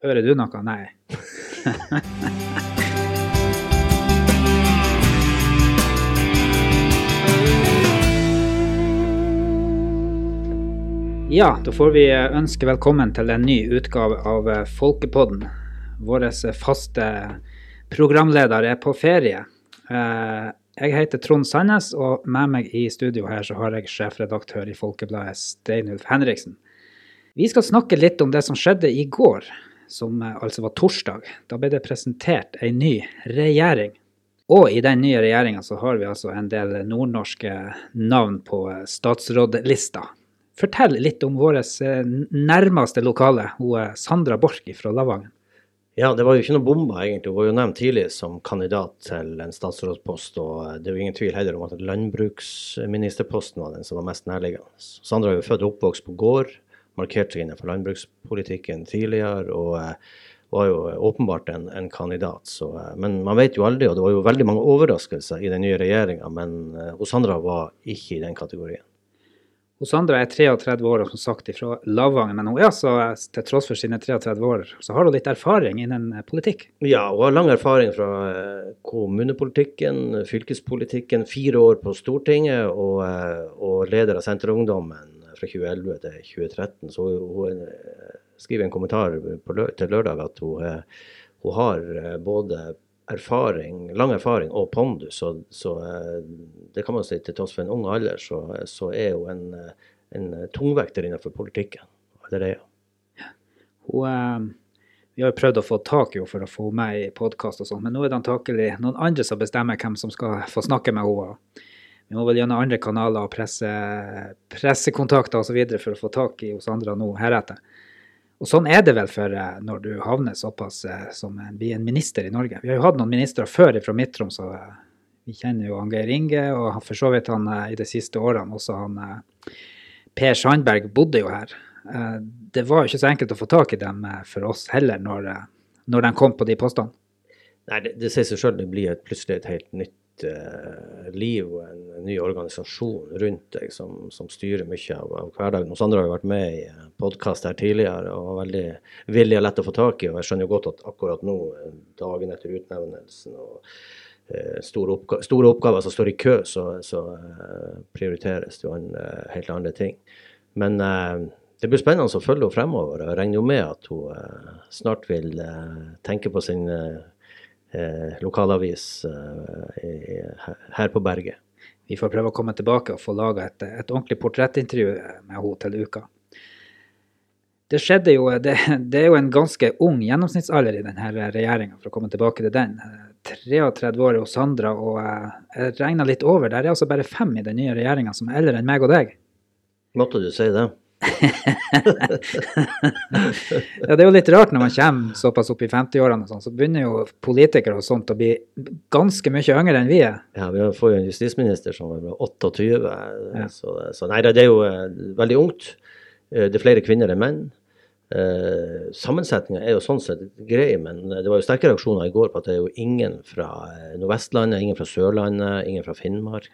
Hører du noe? Nei. ja, da får vi ønske velkommen til en ny utgave av Folkepodden. Vår faste programleder er på ferie. Eh, jeg heter Trond Sandnes, og med meg i studio her så har jeg sjefredaktør i Folkebladet, Steinulf Henriksen. Vi skal snakke litt om det som skjedde i går, som altså var torsdag. Da ble det presentert ei ny regjering. Og i den nye regjeringa så har vi altså en del nordnorske navn på statsrådlista. Fortell litt om vår eh, nærmeste lokale, hun eh, Sandra Borch fra Lavangen. Ja, det var jo ikke noe bomba, egentlig. Hun var jo nevnt tidlig som kandidat til en statsrådspost. Og eh, det er jo ingen tvil heller om at landbruksministerposten var den som var mest nærliggende. Sandra er jo født og oppvokst på gård, markert seg innenfor landbrukspolitikken tidligere. og var jo åpenbart en, en kandidat. Så, men man vet jo aldri, og det var jo veldig mange overraskelser i den nye regjeringa. Men Sandra var ikke i den kategorien. Sandra er 33 år og som sagt fra Lavangen, men hun er altså, til tross for sine 33 år, så har hun litt erfaring innen eh, politikk? Ja, hun har lang erfaring fra eh, kommunepolitikken, fylkespolitikken, fire år på Stortinget og, eh, og leder av Senterungdommen fra 2011 til 2013. Så hun skriver en kommentar til lørdag at hun, hun har både erfaring, lang erfaring og pondus. Så, så, eh, det kan man si til tross for en ung alder, så, så er hun en, en tungvekter innenfor politikken allerede. Ja. Hun, eh, vi har jo prøvd å få tak i henne for å få henne med i podkast og sånn, men nå er det antakelig noen andre som bestemmer hvem som skal få snakke med henne. Vi må vel gjennom andre kanaler og presse, pressekontakter osv. for å få tak i hos andre nå heretter. Og sånn er det vel for eh, når du havner såpass eh, som en, blir en minister i Norge. Vi har jo hatt noen ministre før fra Midt-Troms, og eh, vi kjenner jo Geir Inge, og for så vidt han i de siste årene også han Per Sandberg bodde jo her. Det var jo ikke så enkelt å få tak i dem for oss heller, når, når de kom på de postene. Nei, det, det sier seg sjøl, det blir plutselig et helt nytt uh, liv og en, ny organisasjon rundt deg som, som styrer mye av, av, hverdagen. Sandra har jo vært med i podkast her tidligere og var veldig villig og lett å få tak i. og Jeg skjønner jo godt at akkurat nå, dagen etter utnevnelsen og uh, store, oppga store, oppgaver som står i kø, så, så uh, prioriteres det jo helt andre ting. Men det blir spennende å følge henne fremover. Jeg regner jo med at hun snart vil tenke på sin eh, lokalavis eh, her på berget. Vi får prøve å komme tilbake og få laga et, et, ordentlig portrettintervju med henne til uka. Det skjedde jo, det, det, er jo en ganske ung gjennomsnittsalder i denne regjeringa, for å komme tilbake til den. 33 år hos Sandra, og eh, jeg regna litt over, der er altså bare fem i den nye regjeringa som er eldre enn meg og deg. Måtte du si det? ja, det er jo litt rart når man kommer såpass opp i 50-årene, sånn, så begynner jo politikere og sånt å bli ganske mye yngre enn vi er. Ja, vi får jo en justisminister som er 28, ja. så, så, nei, det er jo uh, veldig ungt. Uh, det er flere kvinner enn menn. Uh, Sammensetninga er jo sånn sett grei, men det var jo sterke reaksjoner i går på at det er jo ingen fra Nordvestlandet, ingen fra Sørlandet, ingen fra Finnmark.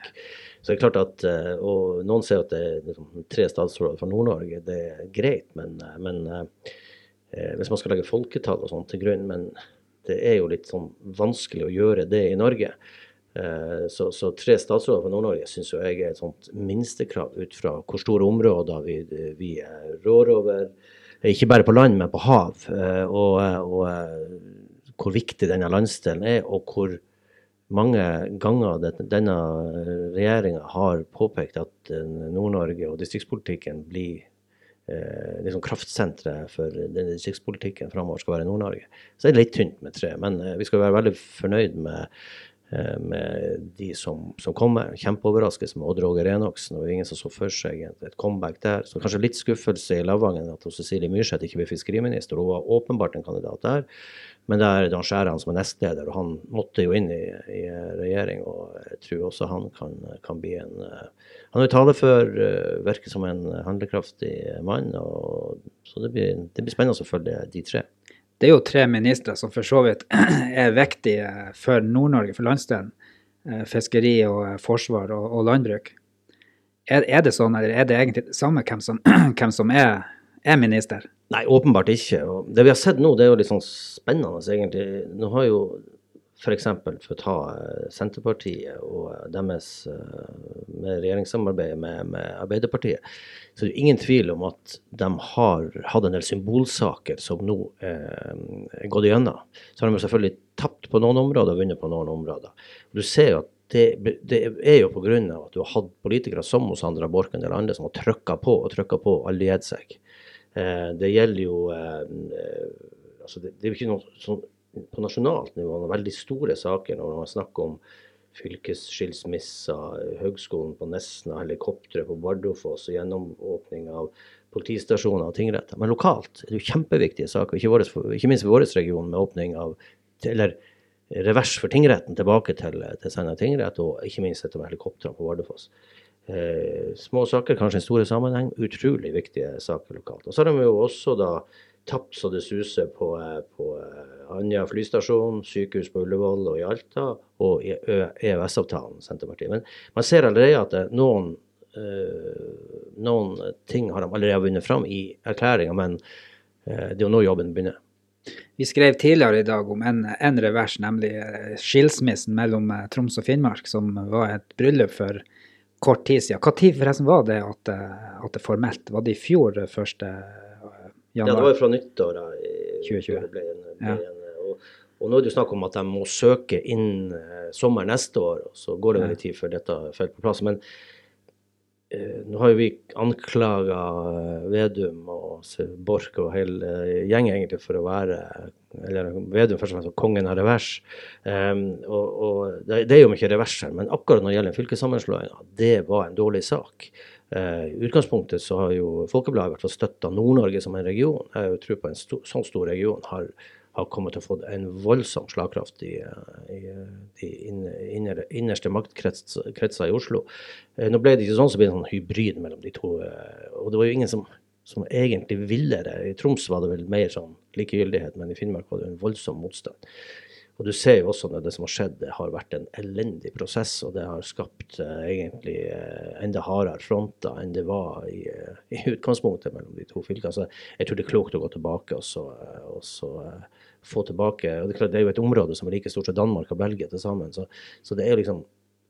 Så det er klart at, eh, og Noen sier at det er liksom tre statsråder fra Nord-Norge. Det er greit, men, eh, men eh, hvis man skal legge folketall og sånt til grunn, men det er jo litt sånn vanskelig å gjøre det i Norge. Så, så tre statsråder fra Nord-Norge syns jeg er et sånt minstekrav ut fra hvor store områder vi, vi rår over. Ikke bare på land, men på hav. Og, og hvor viktig denne landsdelen er, og hvor mange ganger denne regjeringa har påpekt at eh, Nord-Norge og distriktspolitikken blir eh, liksom kraftsenteret for den distriktspolitikken framover skal være Nord-Norge. Så er det litt tynt med tre, men eh, vi skal være veldig fornøyd med, eh, med de som, som kommer. Kjempeoverraskelse med Odd Roger Enoksen. og ingen som så for seg et, comeback der. Så kanskje litt skuffelse i Lavangen at Cecilie Myrseth ikke ble fiskeriminister. Hun var åpenbart en kandidat der. Men det er Dan Skjæran som er nestleder, og han måtte jo inn i, i regjering. Og jeg tror også han kan, kan bli en uh, Han er talefør, uh, virker som en handlekraftig mann. Og, så det blir, det blir, spennende å følge de tre. Det er jo tre ministre som for så vidt er viktige for Nord-Norge, for landsdelen. Uh, fiskeri og forsvar og, og landbruk. Er, er, det sånn, eller er det egentlig det samme hvem som, hvem som er, er minister? Nei, åpenbart ikke. Og det vi har sett nå, det er jo litt sånn spennende, egentlig. Nå har jo f.eks. For, for å ta eh, Senterpartiet og eh, deres med regjeringssamarbeid med, med, Arbeiderpartiet, så det er ingen tvil om at de har hatt en del symbolsaker som nå eh, er gått igjennom. Så har de selvfølgelig tapt på noen områder og vunnet på noen områder. Du ser jo at det, det er jo pga. at du har hatt politikere som hos Sandra Borch og andre som har trykka på og trykka på og alliert seg. Eh, det gjelder jo eh, eh, altså det, det, er jo ikke noe sånn på nasjonalt nivå noen veldig store saker når man snakker om fylkesskilsmisser, Høgskolen på Nesna, helikoptre på Bardufoss og gjennomåpning av politistasjoner og tingretter. Men lokalt er det jo kjempeviktige saker, ikke, våres, ikke minst i vår region, med åpning av eller revers for tingretten tilbake til, til Senja tingrett, og ikke minst dette med helikoptrene på Bardufoss. Eh, små saker, kanskje en store sammenheng. Utrolig viktige saker lokalt. Og så har de jo også da tapt så det suser på, eh, på eh, Anja flystasjon, sykehus på Ullevål og i Alta, og i EØS-avtalen, Senterpartiet. Men man ser allerede at noen, øh, noen ting har de allerede vunnet fram i erklæringa, men øh, det er jo nå jobben begynner. Vi skrev tidligere i dag om en, en revers, nemlig skilsmissen mellom Troms og Finnmark, som var et bryllup for kort tid siden. Tid forresten var det at, eh, at det formelt Var det i fjor eh, første januar? Ja, det var jo fra nyttår. da, i 2020. Ble en, ble ja. en, og, og, nå er det jo snakk om at de må søke inn sommer neste år, og så går det litt tid før dette faller på plass. Men nå har jo vi anklaga Vedum og Borch og hele uh, gjengen egentlig for å være eller Vedum først og fremst kongen av revers. Um, og, og det, er jo mye revers her, men akkurat når det gjelder fylkessammenslåinga, det var en dårlig sak. Uh, I utgangspunktet så har jo Folkebladet i støtta Nord-Norge som en region. Jeg tror på en sto, sånn stor region har, har kommet til å få en voldsom slagkraft i, i de inner, innerste maktkretser i Oslo. Uh, nå ble det ikke sånn som ble en sånn hybrid mellom de to. Uh, og det var jo ingen som som egentlig ville det. I Troms var det vel mer sånn likegyldighet, men i Finnmark var det en voldsom motstand. Og du ser jo også når det som har skjedd, det har vært en elendig prosess, og det har skapt uh, egentlig enda hardere fronter enn det var i, i, utgangspunktet mellom de to fylkene. Så jeg tror det er klokt å gå tilbake og så, og så få tilbake og det er, klart, det er jo et område som er like stort som Danmark og Belgia til sammen, så, så det er jo liksom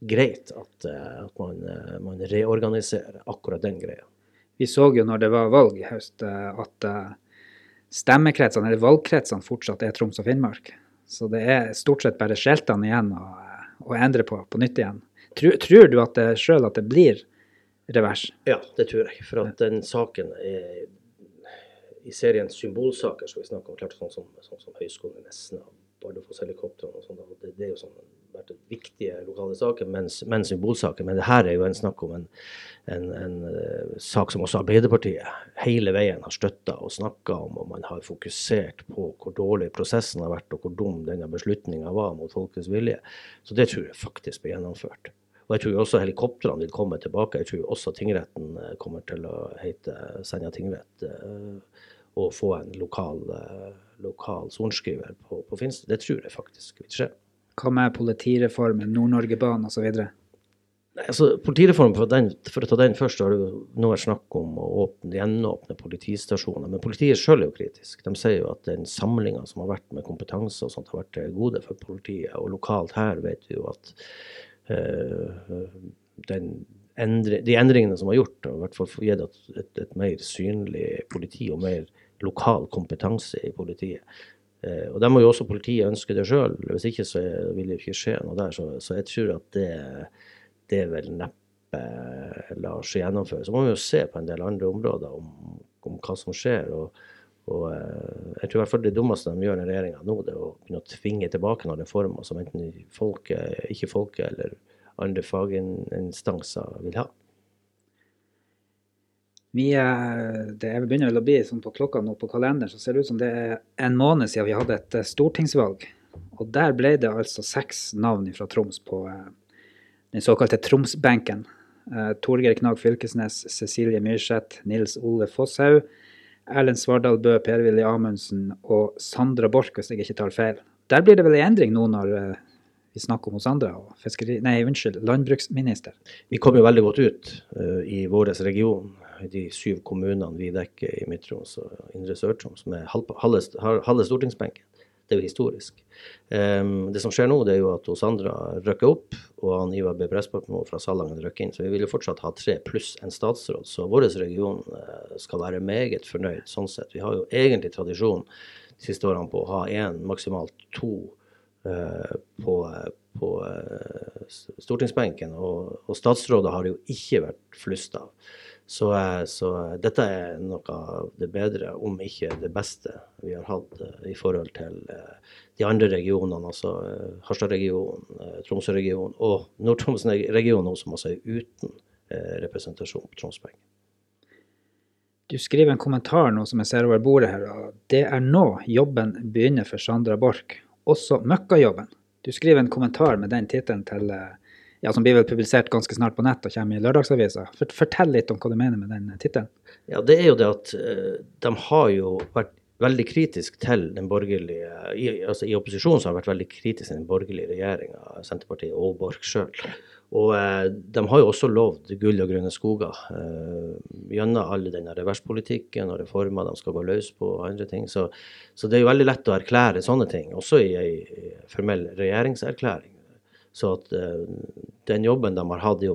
greit at, at man, man reorganiserer akkurat den greia vi så jo når det var valg i høst, eh, at eh, stemmekretsene, eller valgkretsene, fortsatt er Troms og Finnmark. Så det er stort sett bare skjeltene igjen å, å endre på på nytt igjen. Tror, tror du at det sjøl at det blir revers? Ja, det tror jeg. For at den saken er i serien symbolsaker som vi snakker om, klart sånn som, sånn som Høgskolen i Nesna, Bardufoss-helikoptrene og sånn, det, det, er jo sånn vært viktige lokale saker, men, men symbolsaker. Men det her er jo en snakk om en, en, en uh, sak som også Arbeiderpartiet hele veien har støtta og snakka om, og man har fokusert på hvor dårlig prosessen har vært, og hvor dum denne beslutninga var mot folkets vilje. Så det tror jeg faktisk blir gjennomført. Og jeg tror også helikoptrene vil komme tilbake. Jeg tror også tingretten eh, kommer til å hete Senja tingrett og få en lokal, uh, lokal sorenskriver på, på Finstad. Det tror jeg faktisk vil skje. Hva med politireformen, Nord-Norge-banen osv.? Altså, politireformen, for, den, for, å ta den først, har det nå vært snakk om å åpne, gjenåpne politistasjoner. Men politiet sjøl er jo kritisk. De sier jo at den samlinga som har vært med kompetanse og sånt, har vært til gode for politiet. Og lokalt her vet vi jo at uh, endre, de endringene som har gjort, har i hvert fall gitt et, et, et mer synlig politi og mer lokal kompetanse i politiet. Eh, og da må jo også politiet ønske det sjøl. Hvis ikke så vil det ikke skje noe der. Så, så jeg tror at det, det vil neppe lar seg gjennomføre. Så må vi jo se på en del andre områder om, om hva som skjer. og, og eh, jeg tror i hvert fall det dummeste de gjør i regjeringa nå, det er å begynne å tvinge tilbake noen reformer som enten folket, ikke folket eller andre faginstanser vil ha. Vi, det begynner vel å bli sånn på klokka nå på kalenderen, så ser det ut som det er en måned siden vi hadde et eh, stortingsvalg. Og der ble det altså seks navn fra Troms på eh, den såkalte Tromsbenken. Eh, Torgeir Knag Fylkesnes, Cecilie Myrseth, Nils Ole Fosshaug, Erlend Svardal Bø, Per-Willy Amundsen og Sandra Borch, hvis jeg ikke tar feil. Der blir det vel en endring nå når vi snakker om hos og fiskeri, nei, unnskyld, landbruksminister. Vi kom jo veldig godt ut uh, i vår region de syv kommunene vi dekker i Midt-Troms og Indre Sør-Troms, med halve, halve stortingsbenken. Det er jo historisk. Um, det som skjer nå, det er jo at Sandra rykker opp, og han Ivar B. Pressborgmo fra Salangen rykker inn. Så vi vil jo fortsatt ha tre pluss en statsråd. Så vår region uh, skal være meget fornøyd sånn sett. Vi har jo egentlig tradisjon de siste årene på å ha én, maksimalt to uh, på, på uh, stortingsbenken. Og, og statsråder har det jo ikke vært flust av. Så, eh, så, dette er noe av det bedre, om ikke det beste, vi har hatt eh, i forhold til eh, de andre regionene, altså Harstad-regionen, Tromsø-regionen og Nord-Troms-regionen, som også er uten representasjon på Tromsberg. Du skriver en kommentar nå som jeg ser over bordet her. Det er nå jobben begynner for Sandra Borch, også møkkajobben. Du skriver en kommentar med den tittelen til ja, som blir vel publisert ganske snart på nett og kommer i lørdagsavisa. Fortell litt om hva du mener med den tittelen. Ja, det er jo det at uh, de har jo vært veldig kritisk til den borgerlige i, altså I opposisjonen så har de vært veldig kritisk til den borgerlige regjeringa, Senterpartiet og Borch sjøl. Og eh, de har jo også lovd gull og grønne skoger eh, gjennom all denne reverspolitikken og reformer de skal gå løs på og andre ting. Så, så, det er jo veldig lett å erklære sånne ting, også i ei formell regjeringserklæring. Så at uh, den jobben de har i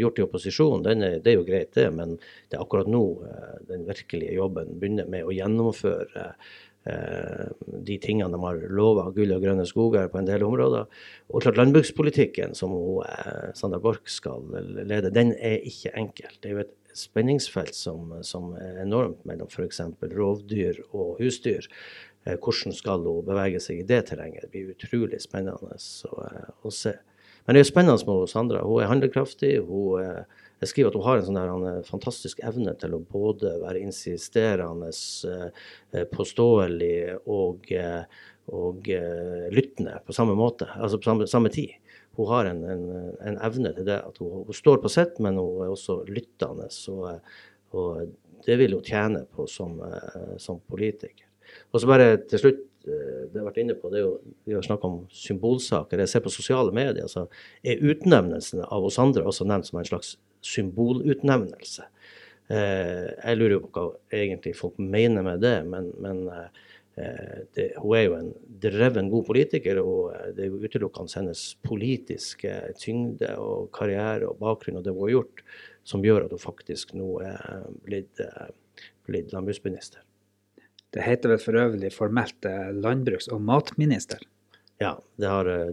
gjort i opposisjon, er, det er jo greit, det. Men det er akkurat nå uh, den virkelige jobben begynner med å gjennomføre uh, de tingene de har lova, gull og grønne skoger på en del områder. Og klart landbrukspolitikken som hun, Sandra Borch skal lede, den er ikke enkel. Det er jo et spenningsfelt som, som er enormt mellom f.eks. rovdyr og husdyr. Eh, hvordan skal hun bevege seg i det terrenget? Det blir utrolig spennende å, eh, å se. Men det er spennende med Sandra. Hun er handlekraftig. Hun, eh, jeg skriver at hun har en sånn der, fantastisk evne til å både være insisterende, påståelig og, og lyttende på samme måte, altså på samme, samme tid. Hun har en, en, en, evne til det. at Hun, hun står på sitt, men hun er også lyttende. Og, og det vil hun tjene på som, som politiker. Og så bare til slutt, eh, det har vært inne på, det er jo, vi har snakka om symbolsaker. Jeg ser på sosiale medier, så er utnevnelsen av oss andre også nevnt som en slags symbolutnevnelse. Eh, jeg lurer jo på hva egentlig folk mener med det, men, men eh, det, hun er jo en dreven god politiker, og det er jo utelukkende hennes politiske tyngde og karriere og bakgrunn og det hun har gjort, som gjør at hun faktisk nå er blitt, blitt landbruksminister. Det heter vel for øvrig formelt eh, landbruks- og matminister? Ja, det, har, eh,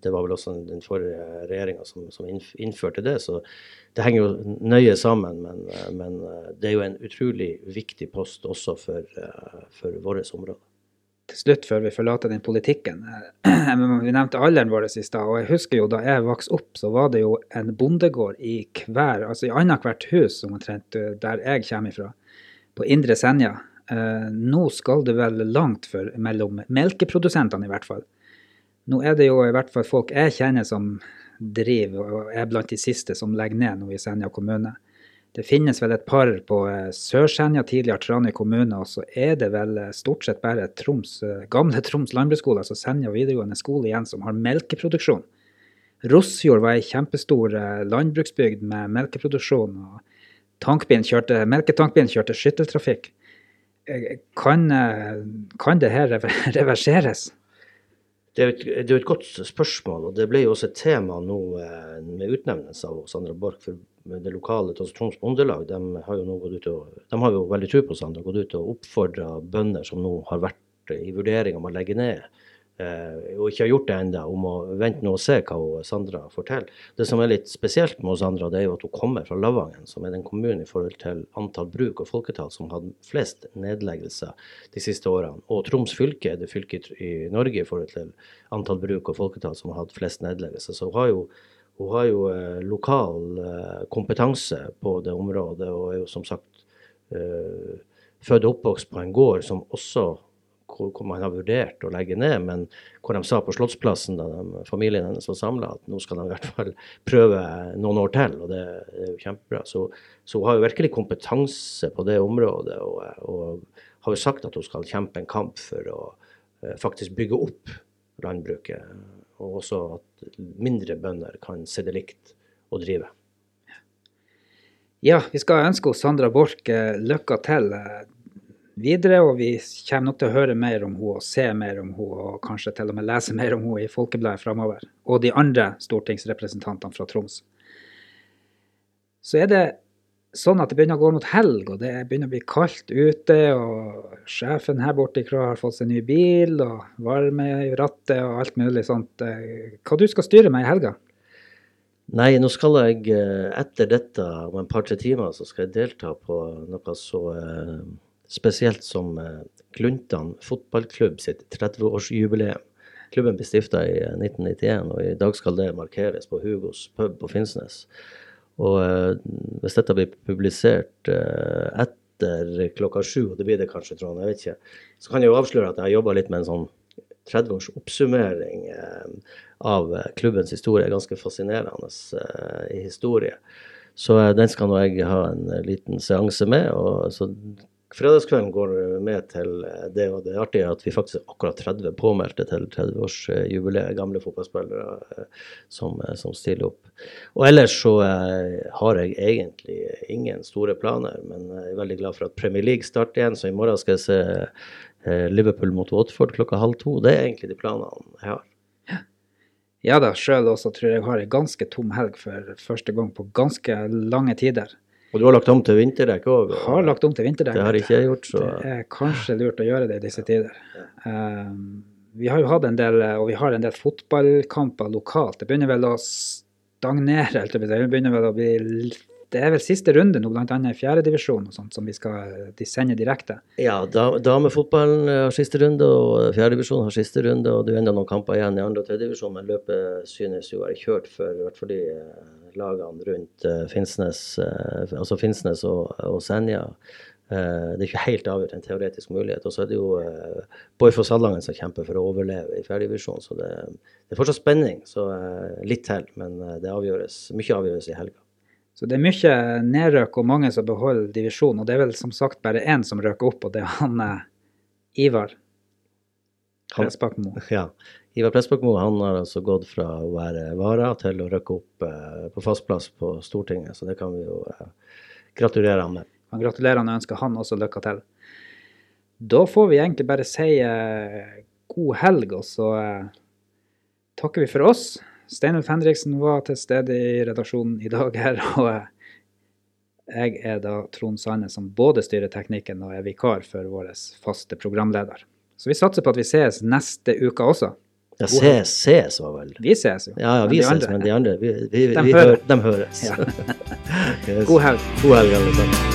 det, var vel også den forrige regjeringa som, som, innførte det. Så det henger jo nøye sammen. Men, eh, men det er jo en utrolig viktig post også for, for vårt område. Til slutt, før vi forlater den politikken. Vi nevnte alderen vår i stad. Og jeg husker jo da jeg vokste opp, så var det jo en bondegård i hver, altså i annethvert hus omtrent der jeg kommer ifra. På Indre Senja. Eh, nå skal det vel langt for mellom melkeprodusentene, i hvert fall. Nå er det jo i hvert fall folk jeg kjenner som driver, og er blant de siste som legger ned nå i Senja kommune. Det finnes vel et par på eh, Sør-Senja, tidligere Trane kommune, og så er det vel eh, stort sett bare Troms, gamle Troms landbruksskole, altså Senja videregående skole igjen, som har melkeproduksjon. Rossjord var ei kjempestor landbruksbygd med melkeproduksjon. og melketankbilen kjørte, Melketankbilen kjørte skytteltrafikk. Kan, kan det her reverseres? Det er, et, det er, et, godt spørsmål, og det ble jo også et tema nå eh, med utnevnelse av Sandra Borch. for Det lokale Troms Bondelag de har jo nå gått ut og, de har jo veldig tro på Sandra, gått ut og oppfordra bønder som nå har vært i vurdering om å legge ned Eh, og ikke har gjort det ennå, om å vente nå og se hva Sandra forteller. Det som er litt spesielt med Sandra, det er jo at hun kommer fra Lavangen, som er den kommunen i forhold til antall bruk og folketall som har flest nedleggelser de siste årene. Og Troms fylke er det fylket i Norge i forhold til antall bruk og folketall som har hatt flest nedleggelser. Så hun har jo, hun har jo eh, lokal eh, kompetanse på det området, og er jo som sagt eh, født og oppvokst på en gård som også hvor, man har vurdert å legge ned, men hvor de sa på Slottsplassen da de, familien hennes var samla, at nå skal de i hvert fall prøve noen år til. Og det, det er jo kjempebra. Så, så, hun har jo virkelig kompetanse på det området, og, og, har jo sagt at hun skal kjempe en kamp for å uh, faktisk bygge opp landbruket, og også at mindre bønder kan se det likt å drive. Ja, vi skal ønske Sandra Borch eh, lykke til eh, videre, og vi kommer nok til å høre mer om henne og se mer om henne, og kanskje til og med lese mer om henne i Folkebladet framover. Og de andre stortingsrepresentantene fra Troms. Så er det sånn at det begynner å gå mot helg, og det begynner å bli kaldt ute, og sjefen her borte i Krå har fått seg ny bil, og varme i rattet og alt mulig sånt. Eh, hva du skal styre med i helga? Nei, nå skal jeg eh, etter dette om en par-tre timer så skal jeg delta på noe så eh, spesielt som eh, Kluntan fotballklubb sitt 30-årsjubileum. Klubben ble stifta i 1991, og i dag skal det markeres på Hugos pub på Finnsnes. Og hvis dette blir publisert etter klokka sju, og det blir det kanskje, Trond, jeg vet ikke, så kan jeg jo avsløre at jeg har jobba litt med en sånn 30 års oppsummering av eh, klubbens historie. Ganske fascinerende eh, historie. Så eh, den skal nå jeg ha en liten seanse med. og så Fredagskvelden går med til det, og det er artig at vi faktisk er akkurat 30 påmeldte til 30-årsjubileet. Gamle fotballspillere som, som, stiller opp. Og ellers så har jeg egentlig ingen store planer, men jeg er veldig glad for at Premier League starter igjen. Så i morgen skal jeg se Liverpool mot Watford klokka halv to. Det er egentlig de planene jeg har. Ja da, sjøl også tror jeg har ei ganske tom helg for første gang på ganske lange tider. Og du har lagt om til vinterdekk òg? Har lagt om til vinterdekk. Det har ikke jeg gjort, så Det er kanskje lurt å gjøre det i disse tider. Um, vi har jo hatt en del, og vi har en del fotballkamper lokalt. Det begynner vel å stagnere, det begynner vel å bli det er vel siste runde nå, bl.a. i fjerdedivisjon som vi skal de sende direkte? Ja, damefotballen har siste runde, og fjerdedivisjon har siste runde. Og det er enda noen kamper igjen i andre og tredjedivisjon, men løpet synes jo å være kjørt for i hvert fall de eh, lagene rundt uh, Finnsnes, altså Finnsnes og, og Senja. Det er ikke helt avgjort en teoretisk mulighet. Og så er det jo Boyfoss Salangen som kjemper for å overleve i fjerdedivisjon. Så det, det, er fortsatt spenning. Så litt til, men det avgjøres, mye avgjøres i helga. Så det er mye nedrøk og mange som beholder divisjonen. Og det er vel som sagt bare én som røker opp, og det er han eh, Ivar Pressbakmo. Ja. Ivar Pressbakmo han har altså gått fra å være vara til å røkke opp eh, på fast plass på Stortinget, så det kan vi jo eh, gratulere han med. Han gratulerer han og ønsker han også lykke til. Da får vi egentlig bare si god helg, og så takker vi for oss. Steinulf Henriksen var til stede i redaksjonen i dag her. og jeg er da Trond Sanne som både styrer teknikken og er vikar for vår faste programleder. Så vi satser på at vi ses neste uke også. Ja, ses, ses var vel Vi ses jo. Ja, ja vi ses, men de andre vi, vi, de, hører. Hører, de høres. Ja. God helg. God helg, alle sammen.